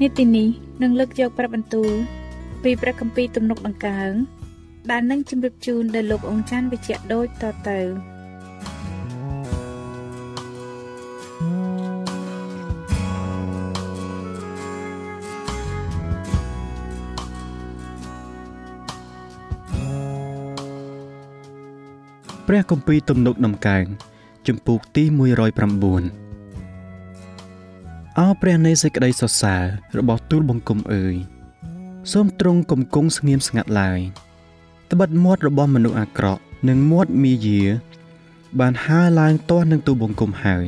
នេតិនេះនឹងលើកយកព្រះបន្ទូលពីព្រះគម្ពីរទំនុកដង្កើងដែលនឹងជម្រាបជូនដល់លោកអង្ចាន់វិជ្ជៈដូចតទៅព្រះគម្ពីរទំនុកដំកើងជំពូកទី109 អោព្រះនៃសេចក្តីសរសើររបស់ទូលបង្គំអើយសូមទ្រង់គំគង់ស្ងៀមស្ងាត់ឡើយត្បិតមាត់របស់មនុស្សអាក្រក់និងមាត់មាយា បានហើរឡើងទាស់នឹងទូលបង្គំហើយ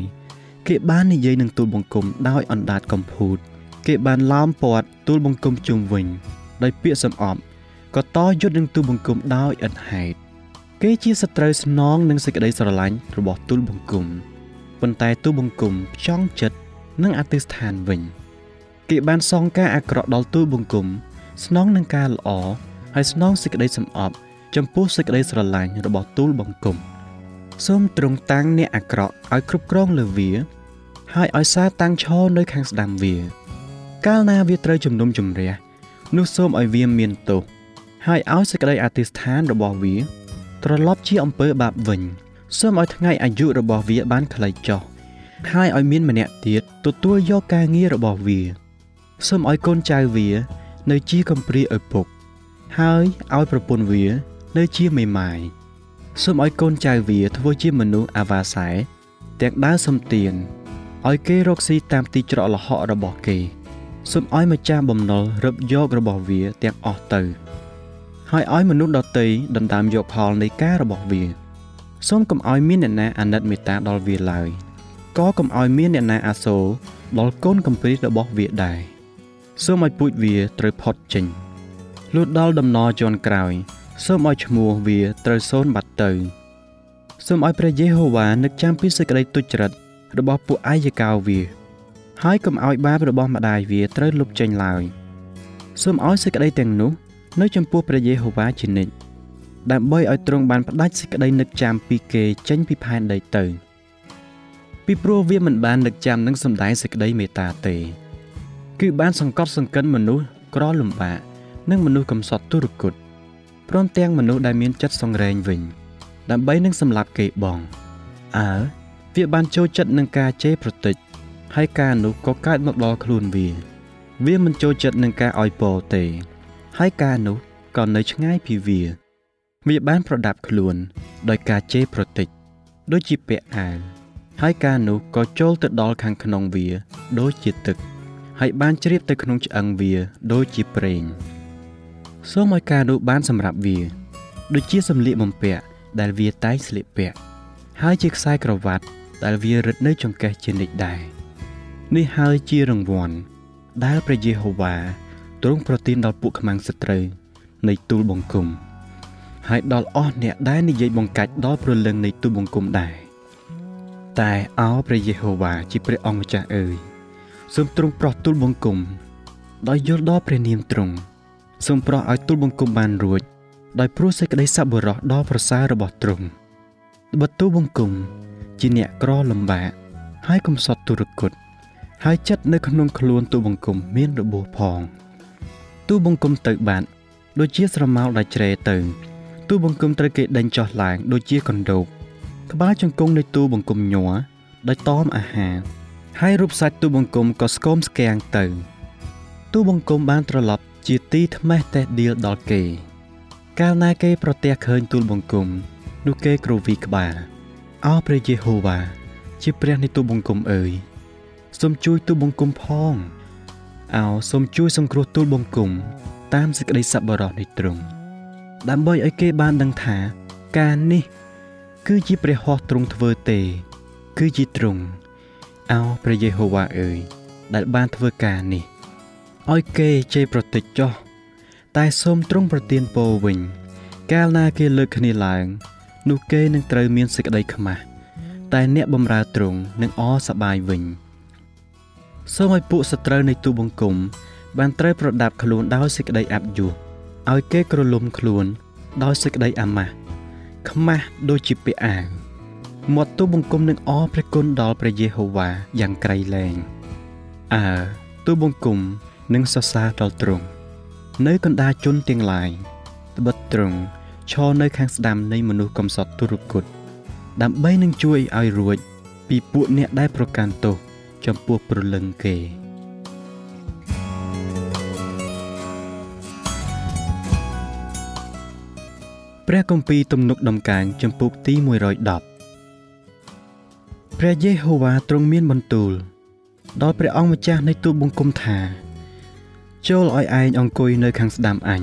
គេបាននិយាយនឹងទូលបង្គំដោយអណ្ដាតកំភូត គេបានឡោមព័ទ្ធទូលបង្គំជុំវិញដោយពាក្យសំអប់ក៏តយុទ្ធនឹងទូលបង្គំដោយឥតហេតុគេជាសត្រូវស្នងនឹងសេចក្តីស្រឡាញ់របស់ទូលបង្គំប៉ុន្តែទូលបង្គំចង់ចិត្ត នឹងអតិស្ថានវិញគេបានសងការអាក្រក់ដល់ទូលបង្គំស្នងនឹងការល្អហើយស្នងសេចក្តីសំអប់ចំពោះសេចក្តីស្រឡាញ់របស់ទូលបង្គំសូមទ្រង់តាំងអ្នកអាក្រក់ឲ្យគ្រប់គ្រងលើវា ហើយឲ្យសារតាំងឈរនៅខាងស្ដាំវា កាលណាវាត្រូវជំនុំជម្រះនោះសូមឲ្យវាមានទោសហើយឲ្យសេចក្តីអធិស្ឋានរបស់វា ត្រឡប់ជាអំពើបាបវិញ សូមឲ្យថ្ងៃអាយុរបស់វាបានខ្លីចុះ ហើយឲ្យមានម្នាក់ទៀតទទួលយកការងាររបស់វាសូមឲ្យកូនចៅវា នៅជាកំព្រាឪពុក ហើយឲ្យប្រពន្ធវា នៅជាមេម៉ាយសូមឲ្យកូនចៅវាធ្វើជាមនុស្សអាវ៉ាសែទាំងដើរសំទៀនឲ្យគេរកស៊ីតាមទីច្រកលហករបស់គេសូមឲ្យម្ចាស់បំណុលរឹបយករបស់វាទាំងអស់ទៅ ហើយឲ្យមនុស្សដទៃដណ្ដើមយកផលនៃការរបស់វាសូមកុំឲ្យមានអ្នកណាអាណិតមេត្តាដល់វាឡើយ ក៏កុំឲ្យមានអ្នកណាអាសូរដល់កូនកំព្រារបស់វាដែរសូមឲ្យពូជវាត្រូវផុតចេញលុះដល់ដំណរជាន់ក្រោយសូមឲ្យឈ្មោះវាត្រូវសូន្យបាត់ទៅសូមឲ្យព្រះយេហូវ៉ានឹកចាំពីសេចក្តីទុច្ចរិតរបស់ពួកអាយកោវា ហើយកុំឲ្យបាបរបស់ម្ដាយវាត្រូវលុបចេញឡើយសូមឲ្យសេចក្តីទាំងនោះ នៅចំពោះព្រះយេហូវ៉ាជានិច្ចដើម្បីឲ្យទ្រង់បានផ្ដាច់សេចក្តីនឹកចាំពីគេចេញពីផែនដីទៅ ពីព្រោះវាមិនបាននឹកចាំនឹងសម្ដែងសេចក្តីមេត្តាទេ គឺបានសង្កត់សង្កិនមនុស្សក្រលំបាកនិងមនុស្សកំសត់ទុរគតព្រមទាំងមនុស្សដែលមានចិត្តសង្រេងវិញ ដើម្បីនឹងសម្លាប់គេបងអើវាបានចូលចិត្តនឹងការជេរប្រតិចហើយការនោះក៏កើតមកដល់ខ្លួនវា វាមិនចូលចិត្តនឹងការឲ្យពរទេ ហើយការនោះក៏នៅឆ្ងាយពីវា វាបានប្រដាប់ខ្លួន ដោយការជេរប្រតិច ដូចជាពាក់អាវ ហើយការនោះក៏ចូលទៅដល់ខាងក្នុងវា ដូចជាទឹក ហើយបានជ្រាបទៅក្នុងឆ្អឹងវាដូចជាប្រេងសូមឲ្យការនោះបានសម្រាប់វាដូចជាសម្លៀកបំពាក់ដែលវាតែងស្លៀកពាក់ហើយជាខ្សែក្រវ៉ាត់ដែលវារឹតនៅចង្កេះជានិច្ចដែរនេះហើយជារង្វាន់ដែលព្រះយេហូវ៉ាទ្រង់ប្រទានដល់ពួកខ្មាំងសត្រូវនៃទូលបង្គំហើយដល់អស់អ្នកដែលនិយាយបង្កាច់ដល់ព្រលឹងនៃទូលបង្គំដែរ តែអោព្រះយេហូវ៉ាជាព្រះអង្គម្ចាស់អើយសូមទ្រង់ប្រោះទូលបង្គំដោយយល់ដល់ព្រះនាមទ្រង់សូមប្រោះឲ្យទូលបង្គំបានរួចដោយព្រោះសេចក្តីសប្បុរសដ៏ប្រសើររបស់ទ្រង់ត្បិតទូលបង្គំជាអ្នកក្រលំបាកហើយកំសត់ទុរគតហើយចិត្តនៅក្នុងខ្លួនទូលបង្គំមានរបួសផងទូលបង្គំទៅបាត់ដូចជាស្រមោលដែលជ្រេទៅទូលបង្គំត្រូវគេដេញចុះឡើងដូចជាកណ្ដូប ក្បាលជង្គង់នៃទូលបង្គំញ័រដោយតមអាហារហើយរូបសាច់ទូលបង្គំក៏ស្គមស្គាំងទៅ ទូលបង្គំបានត្រឡប់ជាទីថ្មេះតេះដៀលដល់គេ កាលណាគេប្រទះឃើញទូលបង្គំនោះគេគ្រវីក្បាលអោព្រះយេហូវ៉ាជាព្រះនៃទូលបង្គំអើយសូមជួយទូលបង្គំផងអោសូមជួយសង្គ្រោះទូលបង្គំតាមសេចក្តីសប្បុរសនៃទ្រង់ដើម្បីឲ្យគេបានដឹងថា ការនេះ គឺជាព្រះហស្ថទ្រង់ធ្វើទេ គឺជាទ្រង់អោព្រះយេហូវ៉ាអើយដែលបានធ្វើការនេះឲ្យគេជ័យប្រតិចចោះតែសូមទ្រង់ប្រទានពរវិញ កាលណាគេលើកគ្នាឡើង នោះគេនឹងត្រូវមានសេចក្តីខ្មាស់តែអ្នកបំរើទ្រង់នឹងអសប្បាយវិញសូមឲ្យពួកសត្រូវនៃទូបង្គំបានត្រូវប្រដាប់ខ្លួនដោយសេចក្តីអាប់យួរឲ្យគេក្រលុំខ្លួនដោយសេចក្តីអាម៉ាស់ ខ្មាស់ដូចជាពាក្យអាវមាត់ទូបង្គំនឹងអរព្រះគុណដល់ព្រះយេហូវ៉ាយ៉ាងក្រៃលែងអើទូបង្គំនិងសរសើរដល់ទ្រង់នៅកណ្ដាលជនទាំងឡាយត្បិតទ្រង់ឈរនៅខាងស្ដាំនៃមនុស្សកំសត់ទុរគតដើម្បីនឹងជួយឲ្យរួចពីពួកអ្នកដែលប្រកាន់ទោសចំពោះព្រលឹងគេ ព្រះគម្ពីរទំនុកដំកើងចំពុកទី110ព្រះយេហូវ៉ាទ្រង់មានបន្ទូល ដល់ព្រះអង្គម្ចាស់នៃទូលបង្គំថា ចូលឲ្យឯងអង្គុយនៅខាងស្ដាំអញ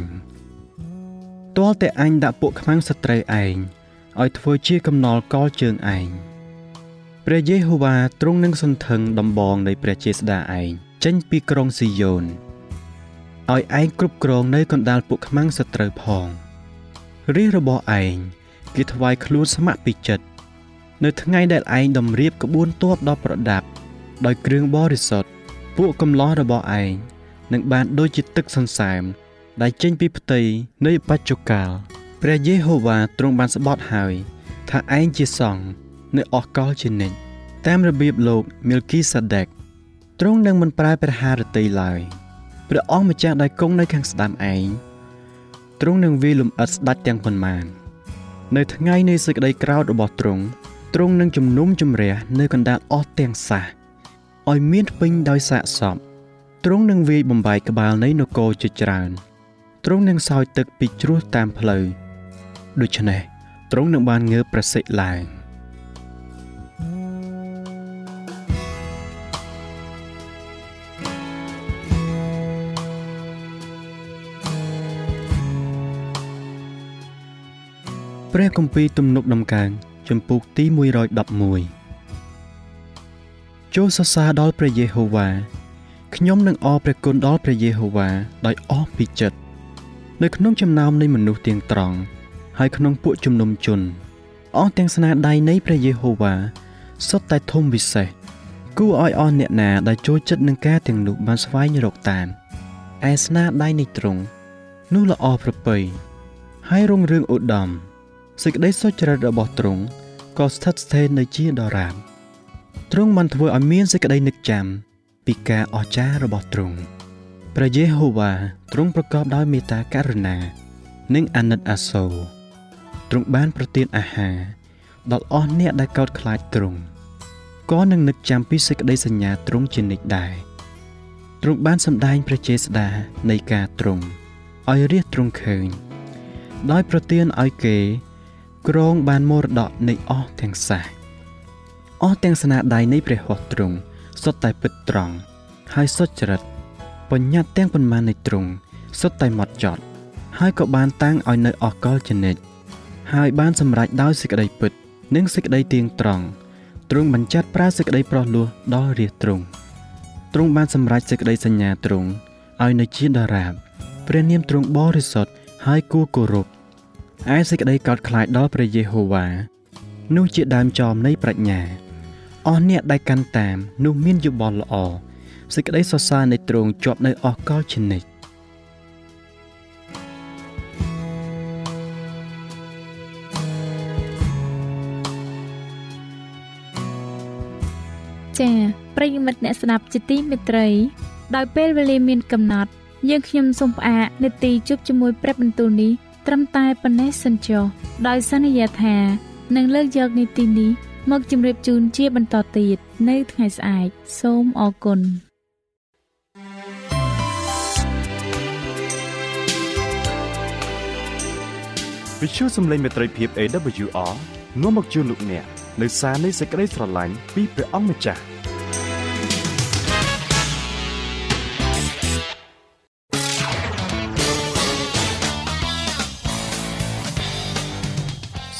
ទាល់តែអញដាក់ពួកខ្មាំងសត្រូវឯងឲ្យធ្វើជាកំណល់កលជើងឯងព្រះយេហូវ៉ាទ្រង់នឹងសន្ធឹងដំបងនៃព្រះចេស្តាឯងចេញពីក្រុងស៊ីយ៉ូនឲ្យឯងគ្រប់គ្រងនៅកណ្ដាលពួកខ្មាំងសត្រូវផង រាជរបស់ឯងគេថ្វាយខ្លួនស្ម័គ្រពីចិត្តនៅថ្ងៃដែលឯងតម្រៀបក្បួនទ័ពដ៏ប្រដាប់ ដោយគ្រឿងបរិសុទ្ធពួកកំឡោះរបស់ឯងនឹងបានដូចជាទឹកសន្សើមដែលចេញពីផ្ទៃនៃបច្ចុប្កាលព្រះយេហូវ៉ាទ្រង់បានស្បត់ហើយ ថាឯងជាសង្ឃនៅអស់កលជានិច្ចតាមរបៀបលោកមីលគីសាដេកទ្រង់នឹងមិនប្រែព្រះハរតីឡើយព្រះអង្គម្ចាស់ដែលគង់នៅខាងស្ដាំឯង ទ្រង់នឹងវាលំអិតស្ដាច់ទាំងប៉ុន្មាន នៅថ្ងៃនៃសេចក្តីក្រោធរបស់ទ្រង់ទ្រង់នឹងជំនុំជម្រះនៅកណ្ដាលអស់ទាំងសះឲ្យមានពេញដោយសាកសពទ្រង់នឹងវាយបំបាយក្បាលនៃនគរជាច្រើនទ្រង់នឹងសោយទឹកពីជ្រោះតាមផ្លូវដូច្នេះទ្រង់នឹងបានងើបប្រសិទ្ធឡើង ព្រះគម្ពីរទំនុកដំកើងចំពុកទី111ចូលសរសើរដល់ព្រះយេហូវ៉ាខ្ញុំនឹងអរព្រះគុណដល់ព្រះយេហូវ៉ាដោយអស់ពីចិត្តនៅក្នុងចំណោមនៃមនុស្សទាំងត្រង់ហើយក្នុងពួកជំនុំជនអស់ទាំងស្នាដៃនៃព្រះយេហូវ៉ាសុទ្ធតែធំវិសេសគួរឲ្យអស់អ្នកណាដែលចូលចិត្តនឹងការទាំងនោះបានស្វែងរកតាមឯស្នាដៃនៃទ្រង់នោះល្អប្រពៃហើយរុងរឿងឧត្តម សេចក្តីសុចរិតរបស់ទ្រង់ក៏ស្ថិតស្ថេរនៅជាដរាបទ្រង់បានធ្វើឲ្យមានសេចក្តីនឹកចាំពីការអស្ចារ្យរបស់ទ្រង់ព្រះយេហូវ៉ាទ្រង់ប្រកបដោយមេត្តាករុណា និងអាណិតអាសូរទ្រង់បានប្រទានអាហារដល់អស់អ្នកដែលកោតខ្លាចទ្រង់ក៏នឹងនឹកចាំពីសេចក្តីសញ្ញាទ្រង់ជានិច្ចដែរទ្រង់បានសម្ដែងព្រះចេស្តានៃការទ្រង់ឲ្យរះទ្រង់ឃើញ ដោយប្រទានឲ្យគេ ក្រងបានមរតកនៃអស់ទាំងសះអស់ទាំងស្នាដៃនៃព្រះហស្ថទ្រង់សុទ្ធតែពិតត្រង់ហើយសុចរិតបញ្ញត្តិទាំងប៉ុន្មាននៃទ្រង់សុទ្ធតែម៉ត់ចត់ ហើយក៏បានតាំងឲ្យនៅអកលចនិចហើយបានសម្រេចដោយសេចក្តីពិត និងសេចក្តីទៀងត្រង់ទ្រង់បញ្ចាត់ប្រើសេចក្តីប្រោះលោះដល់រាជទ្រង់ទ្រង់បានសម្រេចសេចក្តីសញ្ញាទ្រង់ឲ្យនៅជាតារាបព្រះនាមទ្រង់បរិសុទ្ធហើយគួរគោរព ឯសេចក្តីកោតខ្លាចដល់ព្រះយេហូវ៉ានោះជាដើមចមនៃប្រាជ្ញាអស់អ្នកដែលកាន់តាមនោះមានយោបល់ល្អសេចក្តីសរសើរនៃទ្រង់ជាប់នៅអស់កលជានិច្ចចា៎ប្រិយមិត្តអ្នកស្ដាប់ជាទីមេត្រី ដោយពេលវេលាមានកំណត់ យើងខ្ញុំសូមផ្អាកនាទីជប់ជាមួយព្រឹបបន្ទូលនេះ ត្រឹមតែប៉ុណ្ណេះសិនចុះដោយសន្យាថានឹងលើកយកនីតិនេះមកជម្រាបជូនជាបន្តទៀតនៅថ្ងៃស្អែកសូមអរគុណវិទ្យុសំឡេងមេត្រីភាព AWR នាំមកជូនលោកអ្នកនៅសារនៃសេចក្តីស្រឡាញ់ពីព្រះអង្គម្ចាស់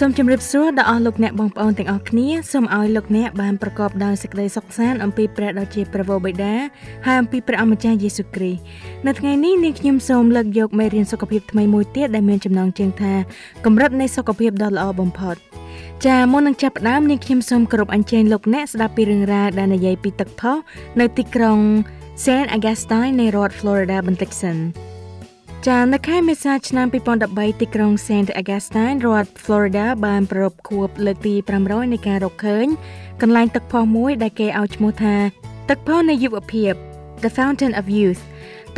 សូមជម្រាបសួរដល់អស់លោកអ្នកបងប្អូនទាំងអស់គ្នាសូមឲ្យលោកអ្នកបានប្រកបដោយសេចក្តីសុខសាន្តអំពីព្រះដ៏ជាព្រះវរបិតាហើយអំពីព្រះអម្ចាស់យេស៊ូវគ្រីស្ទនៅថ្ងៃនេះនាងខ្ញុំសូមលើកយកមេរៀនសុខភាពថ្មីមួយទៀតដែលមានចំណងជើងថាកម្រិតនៃសុខភាពដ៏ល្អបំផុតចាមុននឹងចាប់ផ្ដើមនាងខ្ញុំសូមគោរពអញ្ជើញលោកអ្នកស្ដាប់ពីរឿងរ៉ាវដែលនិយាយពីទឹកផុសនៅទីក្រុង San Augustine នៃរដ្ឋ Florida បន្តិចសិន ចានៅខែមេសាឆ្នាំ2013ទីក្រុង Saint Augustine រដ្ឋ Florida បានប្រពខួបលើកទី500នៃការរកឃើញកន្លែងទឹកផុសមួយដែលគេឲ្យឈ្មោះថាទឹកផុសនៃយុវភាព The Fountain of Youth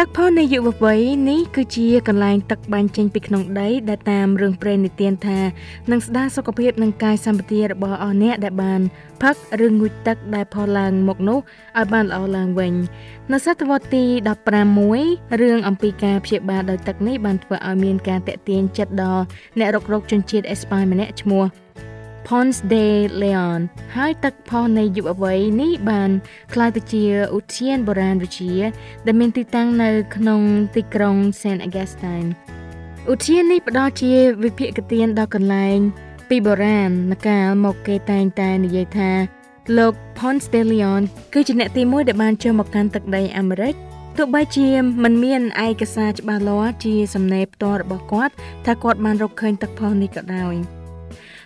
ទឹកផុសនៃយុវវ័យនេះគឺជាកន្លែងទឹកបាញ់ចេញពីក្នុងដីដែលតាមរឿងព្រេងនិទានថានឹងស្ដារសុខភាពនិងកាយសម្បទារបស់អស់អ្នកដែលបានផឹកឬងូតទឹកដែលផុសឡើងមកនោះឲ្យបានល្អឡើងវិញនៅសតវត្សទី15មួយរឿងអំពីការព្យាបាលដោយទឹកនេះបានធ្វើឲ្យមានការតាក់ទាញចិត្តដល់អ្នករករកជនជាតិអេស្ប៉ាញម្នាក់ឈ្មោះ Ponce de Leon ហើយទឹកផុសនៃយុវវ័យនេះបានក្លាយទៅជាឧទ្យានបុរាណវិទ្យាដែលមានទីតាំងនៅក្នុងទីក្រុង San Agustin ឧទ្យាននេះផ្ដល់ជាវិភាគទានដល់កន្លែង ពីបុរាណកាលមកគេតែងតែនិយាយថាលោក Ponce de Leon គឺជាអ្នកទី1ដែលបានចូលមកកាន់ទឹកដីអាមេរិកទោះបីជាមិនមានឯកសារច្បាស់លាស់ជាសំណេរផ្ទាល់របស់គាត់ថាគាត់បានរកឃើញទឹកផុសនេះក៏ដោយ។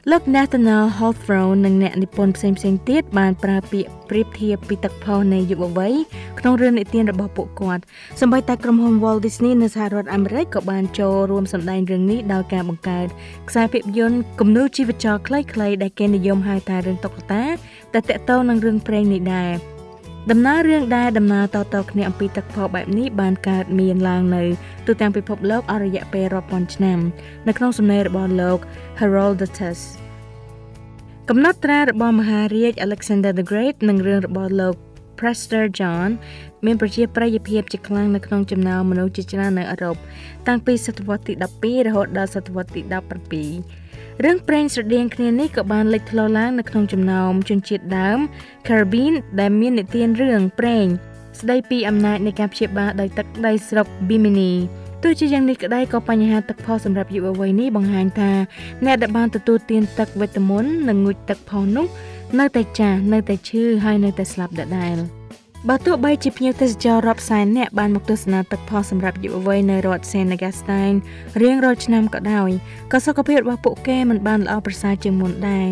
លោក Nathaniel Hawthorne និងអ្នកនិពន្ធផ្សេងៗទៀតបានប្រើពាក្យប្រៀបធៀបពីទឹកផុសនៃយុវវ័យក្នុងរឿងនិទានរបស់ពួកគាត់សម្បីតែក្រុមហ៊ុន Walt Disney នៅសហរដ្ឋអាមេរិកក៏បានចូលរួមសម្ដែងរឿងនេះដោយការបង្កើតខ្សែភាពយន្តគំនូរជីវចលខ្លីៗដែលគេនិយមហៅថារឿងតុក្កតាដែលតាក់ទងនឹងរឿងព្រេងនេះដែរ ដំណើររឿងដែលដំណើរតទៅគ្នាអំពីទឹកផុសបែបនេះបានកើតមានឡើងនៅទូទាំងពិភពលោកអស់រយៈពេលរាប់ពាន់ឆ្នាំ នៅក្នុងសំណេររបស់លោក Herodotus កំណត់ត្រារបស់មហារាជ Alexander the Great និងរឿងរបស់លោក Prester John មានប្រជាប្រិយភាពជាខ្លាំងនៅក្នុងចំណោមមនុស្សជាច្រើននៅអឺរ៉ុបតាំងពីសតវត្សទី12រហូតដល់សតវត្សទី17 រឿងព្រេងស្រដៀងគ្នានេះក៏បានលេចធ្លោឡើងនៅក្នុងចំណោមជនជាតិដើម Caribbean ដែលមាននិទានរឿងព្រេងស្ដីពីអំណាចនៃការព្យាបាលដោយទឹកដីស្រុក Bimini ទោះជាយ៉ាងនេះក្តីក៏បញ្ហាទឹកផុសសម្រាប់យុវវ័យនេះបង្ហាញថាអ្នកដែលបានទទួលទានទឹកវេទមន្តនិងងូតទឹកផុសនោះនៅតែចាស់នៅតែឈឺហើយនៅតែស្លាប់ដដែល។ បើទោះបីជាភ្ញៀវទេសចររាប់សែននាក់បានមកទស្សនាទឹកផុសសម្រាប់យុវវ័យនៅរដ្ឋ San Agustin រៀងរាល់ឆ្នាំក៏ដោយក៏សុខភាពរបស់ពួកគេមិនបានល្អប្រសើរជាងមុនដែរ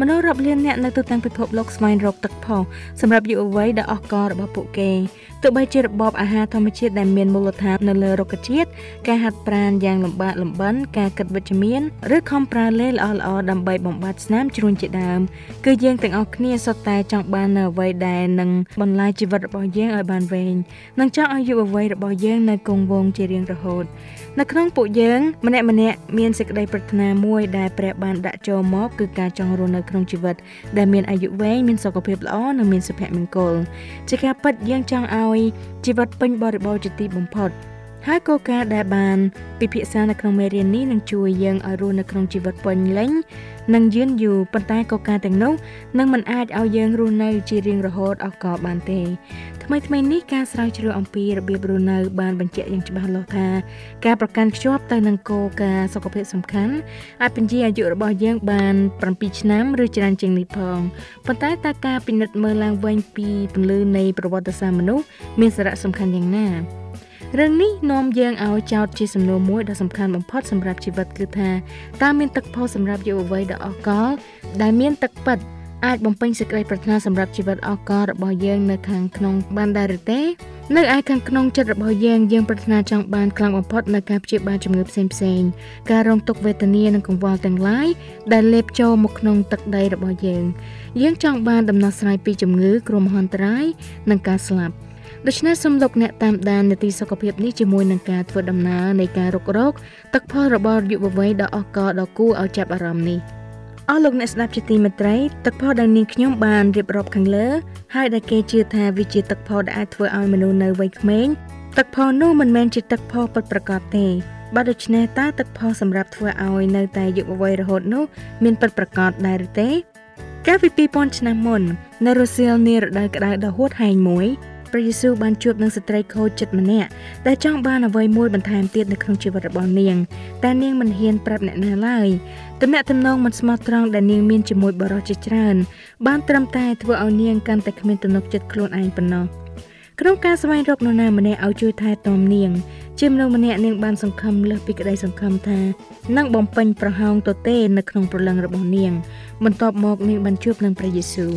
មនុស្សរាប់លាននាក់នៅទូទាំងពិភពលោកស្វែងរកទឹកផុសសម្រាប់យុវវ័យដ៏អស្ចារ្យរបស់ពួកគេ ទោះបីជារបបអាហារធម្មជាតិដែលមានមូលដ្ឋាននៅលើរុក្ខជាតិការហាត់ប្រាណយ៉ាងលំបាកលំបិនការគិតវិជ្ជមានឬខំប្រើលេល្អៗដើម្បីបំបត្តិស្នាមជ្រួញជាដើមគឺយើងទាំងអស់គ្នាសុទ្ធតែចង់បាននៅអ្វីដែលនឹងបន្លាយជីវិតរបស់យើងឲ្យបានវែងនិងចង់ឲ្យយុវវ័យរបស់យើងនៅគង់វង្សជារៀងរហូត នៅក្នុងពួកយើងម្នាក់ម្នាក់មានសេចក្តីប្រាថ្នាមួយដែលព្រះបានដាក់ចូលមកគឺការចង់រស់នៅក្នុងជីវិតដែលមានអាយុវែងមានសុខភាពល្អនិងមានសុភមង្គលជាការពិតយើងចង់ឲ្យជីវិតពេញបរិបូរណ៍ជាទីបំផុតហើយគោលការណ៍ដែលបានពិភាក្សានៅក្នុងមេរៀននេះនឹងជួយយើងឲ្យរស់នៅក្នុងជីវិតពេញលេញនិងយឺនយូរប៉ុន្តែគោលការណ៍ទាំងនោះនឹងមិនអាចឲ្យយើងរស់នៅជារៀងរហូតអកលបានទេ ថ្មីថ្មីនេះការស្រាវជ្រាវអំពីរបៀបរស់នៅបានបញ្ជាក់យ៉ាងច្បាស់លាស់ថាការប្រកាន់ខ្ជាប់ទៅនឹងគោលការណ៍សុខភាពសំខាន់អាចបញ្ជាអាយុរបស់យើងបាន7ឆ្នាំឬច្រើនជាងនេះផងប៉ុន្តែតើការពិនិត្យមើលឡើងវិញពីពន្លឺនៃប្រវត្តិសាស្ត្រមនុស្សមានសារៈសំខាន់យ៉ាងណារឿងនេះនាំយើងឲ្យចោទជាសំណួរមួយដ៏សំខាន់បំផុតសម្រាប់ជីវិតគឺថាតើមានទឹកផុសសម្រាប់យុវវ័យដ៏អកលដែលមានទឹកពិត អាចបំពេញសេចក្តីប្រាថ្នាសម្រាប់ជីវិតអកលរបស់យើងនៅខាងក្នុងបានដែរឬទេនៅឯខាងក្នុងចិត្តរបស់យើងយើងប្រាថ្នាចង់បានខ្លាំងបំផុតនៅការព្យាបាលជំងឺផ្សេងផ្សេងការរងទុក្ខវេទនានិងកង្វល់ទាំងឡាយដែលលេបចូលមកក្នុងទឹកដីរបស់យើង យើងចង់បានដំណោះស្រាយពីជំងឺគ្រោះមហន្តរាយនិងការស្លាប់ដូច្នេះសូមលោកអ្នកតាមដាននីតិសុខភាពនេះជាមួយនឹងការធ្វើដំណើរនៃការរុករកទឹកផលរបស់យុវវ័យដ៏អស្ចារ្យដ៏គួរឲ្យចាប់អារម្មណ៍នេះ អស់លោកអ្នកស្ដាប់ជាទីមេត្រីទឹកផលដែលនាងខ្ញុំបានរៀបរាប់ខាងលើហើយដែលគេជឿថាវាជាទឹកផលដែលអាចធ្វើឲ្យមនុស្សនៅវ័យក្មេងទឹកផលនោះមិនមែនជាទឹកផលពិតប្រាកដទេបើដូច្នេះតើទឹកផលសម្រាប់ធ្វើឲ្យនៅតែយុវវ័យរហូតនោះមានពិតប្រាកដដែរឬទេកាលពី2000ឆ្នាំមុននៅរុស្ស៊ីលនារដូវក្តៅដ៏ហួតហែងមួយ ព្រះយេស៊ូវបានជួបនឹងស្ត្រីខូចចិត្តម្នាក់ដែលចង់បានអ្វីមួយបន្ថែមទៀតនៅក្នុងជីវិតរបស់នាងតែនាងមិនហ៊ានប្រាប់អ្នកណាឡើយទំនាក់ទំនងមិនស្មោះត្រង់ដែលនាងមានជាមួយបរិសុទ្ធជាច្រើនបានត្រឹមតែធ្វើឲ្យនាងកាន់តែគ្មានទំនុកចិត្តខ្លួនឯងប៉ុណ្ណោះក្នុងការស្វែងរកនរណាម្នាក់ឲ្យជួយថែទាំនាងជាមនុស្សម្នាក់នាងបានសង្ឃឹមលើសពីក្តីសង្ឃឹមថានឹងបំពេញប្រហោងទទេនៅក្នុងព្រលឹងរបស់នាងបន្ទាប់មកនាងបានជួបនឹងព្រះយេស៊ូវ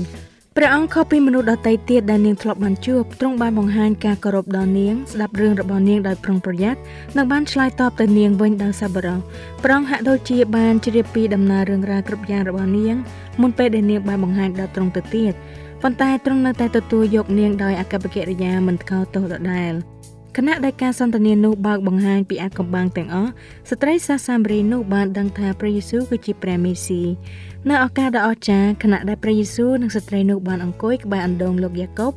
ព្រះអង្គខុសពីមនុស្សដទៃទៀតដែលនាងធ្លាប់បានជួបទ្រង់បានបង្ហាញការគោរពដល់នាងស្ដាប់រឿងរបស់នាងដោយប្រុងប្រយ័ត្ននិងបានឆ្លើយតបទៅនាងវិញដោយសប្បុរសព្រះអង្គហាក់ដូចជាបានជ្រាបពីដំណើររឿងរ៉ាវគ្រប់យ៉ាងរបស់នាងមុនពេលដែលនាងបានបង្ហាញដល់ទ្រង់ទៅទៀតប៉ុន្តែទ្រង់នៅតែទទួលយកនាងដោយអកប្បកិរិយាមិនថ្កោលទោសដដែល ខណៈដែលការសន្ទនានោះបើកបង្ហាញពីអាកំបាំងទាំងអស់ស្ត្រីសាសាមារីនោះបានដឹងថាព្រះយេស៊ូវគឺជាព្រះមេស៊ីនៅឱកាសដ៏អស្ចារ្យខណៈដែលព្រះយេស៊ូវនិងស្ត្រីនោះបានអង្គុយក្បែរអណ្ដូងលោកយ៉ាកុប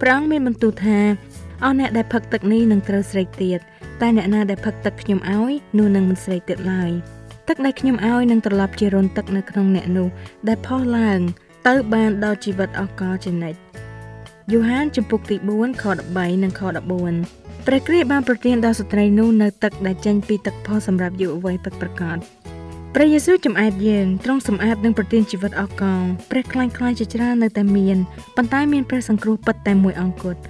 ព្រះអង្គមានបន្ទូលថាអស់អ្នកដែលផឹកទឹកនេះនឹងត្រូវស្រេកទៀតតែអ្នកណាដែលផឹកទឹកខ្ញុំឲ្យនោះនឹងមិនស្រេកទៀតឡើយទឹកដែលខ្ញុំឲ្យនឹងត្រឡប់ជារន្ធទឹកនៅក្នុងអ្នកនោះដែលផុសឡើងទៅបានដល់ជីវិតអកលជានិច្ចយូហានចំពុកទី4ខ13និងខ14 ព្រះគ្រីស្ទបានប្រទានដល់ស្ត្រីនោះនៅទឹកដែលចេញពីទឹកផុសសម្រាប់យុវវ័យពិតប្រាកដព្រះយេស៊ូវចំអែតយើងទ្រង់សម្អាតនិងប្រទានជីវិតអកលព្រះខ្លាញ់ខ្លាយជាច្រើននៅតែមានប៉ុន្តែមានព្រះសង្គ្រោះពិតតែមួយអង្គគត់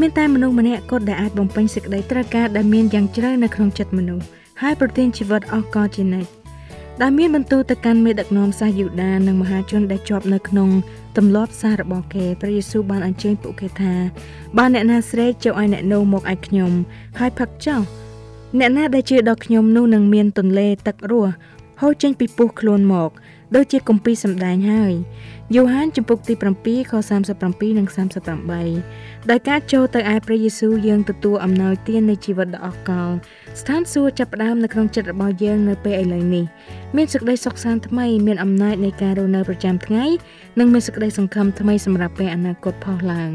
មានតែមនុស្សម្នាក់គត់ដែលអាចបំពេញសេចក្តីត្រូវការដែលមានយ៉ាងជ្រៅនៅក្នុងចិត្តមនុស្សហើយប្រទានជីវិតអកលជានិច្ចដែលមានបន្ទូលទៅកាន់មេដឹកនាំសាសយូដានិងមហាជនដែលជាប់នៅក្នុង ទម្លាប់សាររបស់គេព្រះយេស៊ូវបានអញ្ជើញពួកគេថាបើអ្នកណាស្រែកចូលឲ្យអ្នកនោះមកឲ្យខ្ញុំហើយផឹកចោះអ្នកណាដែលជឿដល់ខ្ញុំនោះនឹងមានទន្លេទឹករស់ហូរចេញពីពោះខ្លួនមក ដូចជាគម្ពីរសម្ដែងហើយយូហានចំពុកទី7ខ37និង38ដោយការចូលទៅឯព្រះយេស៊ូវយើងទទួលអំណោយទាននៃជីវិតដ៏អស្ចារ្យស្ថានសួគ៌ចាប់ផ្ដើមនៅក្នុងចិត្តរបស់យើងនៅពេលឥឡូវនេះមានសេចក្តីសុខសាន្តថ្មីមានអំណាចនៃការរស់នៅប្រចាំថ្ងៃនិងមានសេចក្តីសង្ឃឹមថ្មីសម្រាប់ពេលអនាគតផុសឡើង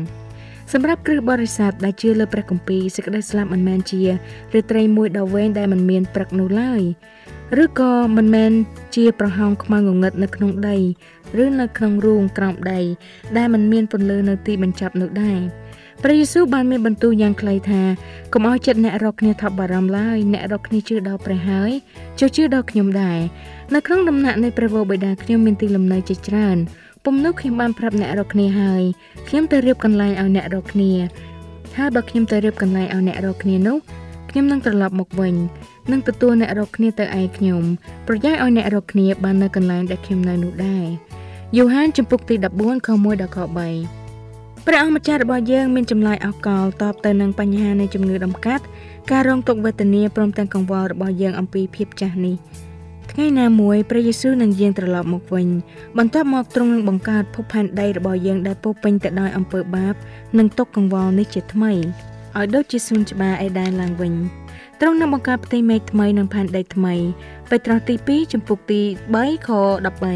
សម្រាប់គ្រឹះបរិស័ទដែលជឿលើព្រះគម្ពីរសេចក្តីស្លាប់មិនមែនជាឬត្រីមួយដ៏វែងដែលមិនមានព្រឹកនោះឡើយ ឬក៏មិនមែនជាប្រហោងខ្មៅងងឹតនៅក្នុងដី ឬនៅក្នុងរូងក្រោមដីដែលមិនមានពន្លឺនៅទីបញ្ចប់នោះដែរព្រះយេស៊ូវបានមានបន្ទូលយ៉ាងខ្លីថាកុំឲ្យចិត្តអ្នករកគ្នាថប់បារម្ភឡើយអ្នករកគ្នាជឿដល់ព្រះហើយជឿជឿដល់ខ្ញុំដែរនៅក្នុងដំណាក់នៃព្រះវរបិតាខ្ញុំមានទីលំនៅជាច្រើនពុំនោះខ្ញុំបានប្រាប់អ្នករកគ្នាហើយខ្ញុំទៅរៀបកន្លែងឲ្យអ្នករកគ្នាហើយបើខ្ញុំទៅរៀបកន្លែងឲ្យអ្នករកគ្នានោះ ខ្ញុំនឹងត្រឡប់មកវិញនិងទទួលអ្នករកគ្នាទៅឯខ្ញុំប្រយ័ត្នឲ្យអ្នករកគ្នាបាននៅកន្លែងដែលខ្ញុំនៅនោះដែរយូហានចំពុកទី14ខ1ដល់ខ3ព្រះអង្គម្ចាស់របស់យើងមានចម្លើយអកលតបទៅនឹងបញ្ហានៃជំងឺដំកាត់ការរងទុក្ខវេទនាព្រមទាំងកង្វល់របស់យើងអំពីភាពចាស់នេះថ្ងៃណាមួយព្រះយេស៊ូវនឹងយាងត្រឡប់មកវិញបន្ទាប់មកទ្រង់នឹងបង្កើតភពផែនដីរបស់យើងដែលពោពេញទៅដោយអំពើបាប និងទុក្ខកង្វល់នេះជាថ្មី ឲ្យដូចជាសួនច្បារអេដែនឡើងវិញទ្រង់នឹងបង្កើតផ្ទៃមេឃថ្មីនិងផែនដីថ្មីពេត្រុសទី2ចំពុកទី3ខ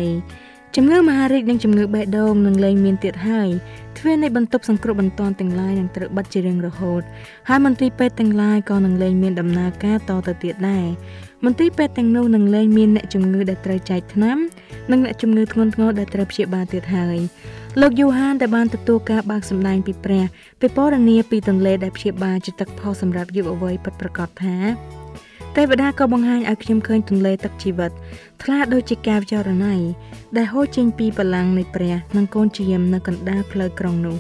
13ជំងឺមហារីកនិងជំងឺបេះដូងនឹងលែងមានទៀតហើយទ្វារនៃបន្ទប់សង្គ្រោះបន្ទាន់ទាំងឡាយនឹងត្រូវបិទជារៀងរហូតហើយមន្ទីរពេទ្យទាំងឡាយក៏នឹងលែងមានដំណើរការតទៅទៀតដែរមន្ទីរពេទ្យទាំងនោះនឹងលែងមានអ្នកជំងឺដែលត្រូវចែកថ្នាំនិងអ្នកជំងឺធ្ងន់ធ្ងរដែលត្រូវព្យាបាលទៀតហើយ លោកយូហានដែលបានទទួលការបើកសម្ដែងពីព្រះពីពរនីពីទន្លេដែលព្យាបាលជាទឹកផុសសម្រាប់យុវវ័យពិតប្រាកដថាទេវតាក៏បង្ហាញឲ្យខ្ញុំឃើញទន្លេទឹកជីវិតថ្លាដូចជាកែវចរណៃដែលហូរចេញពីបលាំងនៃព្រះនិងកូនជាមនៅកណ្ដាលផ្លូវក្រុងនោះ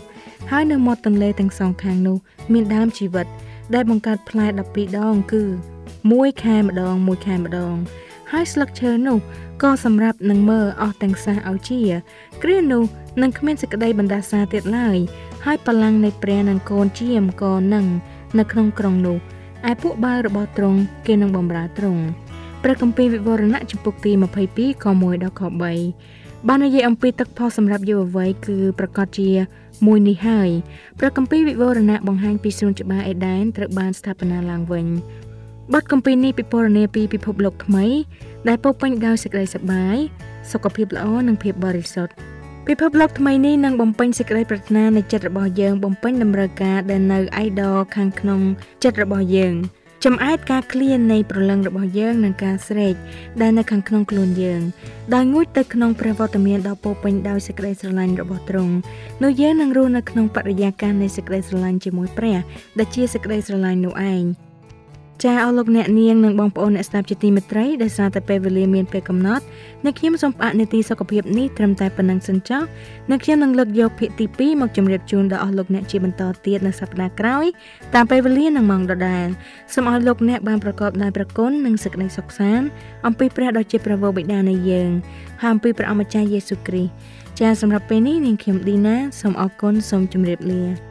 ហើយនៅមាត់ទន្លេទាំងសងខាងនោះមានដើមជីវិត ដែលបង្កើតផ្លែ12ដងគឺមួយខែម្ដងមួយខែម្ដងហើយស្លឹកឈើនោះ ក៏សម្រាប់នឹងមើលអស់ទាំងសះឲ្យជា គ្រានោះនឹងគ្មានសេចក្តីបណ្ដាសាទៀតឡើយហើយបលាំងនៃព្រះនិងកូនជាមក៏នឹងនៅក្នុងក្រុងនោះឯពួកបាវរបស់ទ្រង់គេនឹងបំរើទ្រង់ព្រះគម្ពីរវិវរណៈចំពុកទី22ខ1ដល់ខ3បាននិយាយអំពីទឹកផុសសម្រាប់យុវវ័យគឺប្រកាសជាមួយនេះហើយព្រះគម្ពីរវិវរណៈបង្ហាញពីសួនច្បារអេដែនត្រូវបានស្ថាបនាឡើងវិញ បទគម្ពីរនេះពិពណ៌នាពីពិភពលោកថ្មី ដែលពោពេញដោយសេចក្តីសប្បាយសុខភាពល្អនិងភាពបរិសុទ្ធពិភពលោកថ្មីនេះនឹងបំពេញសេចក្តីប្រាថ្នានៃចិត្តរបស់យើងបំពេញតម្រូវការដែលនៅអៃដលខាងក្នុងចិត្តរបស់យើងចំអែតការឃ្លាននៃប្រលឹងរបស់យើងនិងការស្រេកដែលនៅខាងក្នុងខ្លួនយើងដោយងូតទៅក្នុងព្រះវត្តមានដ៏ពោពេញដោយសេចក្តីស្រឡាញ់របស់ទ្រង់នោះយើងនឹងរស់នៅក្នុងបរិយាកាសនៃសេចក្តីស្រឡាញ់ជាមួយព្រះដែលជាសេចក្តីស្រឡាញ់នោះឯង ចាអស់លោកអ្នកនាងនិងបងប្អូនអ្នកស្ដាប់ជាទីមេត្រីដែលសារតែពេលវេលាមានពេលកំណត់អ្នកខ្ញុំសូមផ្អាកនីតិសុខភាពនេះត្រឹមតែប៉ុណ្ណឹងសិនចុះអ្នកខ្ញុំនឹងលើកយកភាគទី2មកជម្រាបជូនដល់អស់លោកអ្នកជាបន្តទៀតនៅសប្តាហ៍ក្រោយតាមពេលវេលានិងម៉ោងដដែលសូមឲ្យលោកអ្នកបានប្រកបដោយព្រះគុណនិងសេចក្តីសុខសាន្តអំពីព្រះដ៏ជាព្រះវរបិតានៃយើងហើយអំពីព្រះអម្ចាស់យេស៊ូវគ្រីស្ទចាសម្រាប់ពេលនេះនាងខ្ញុំឌីណាសូមអរគុណសូមជម្រាបលា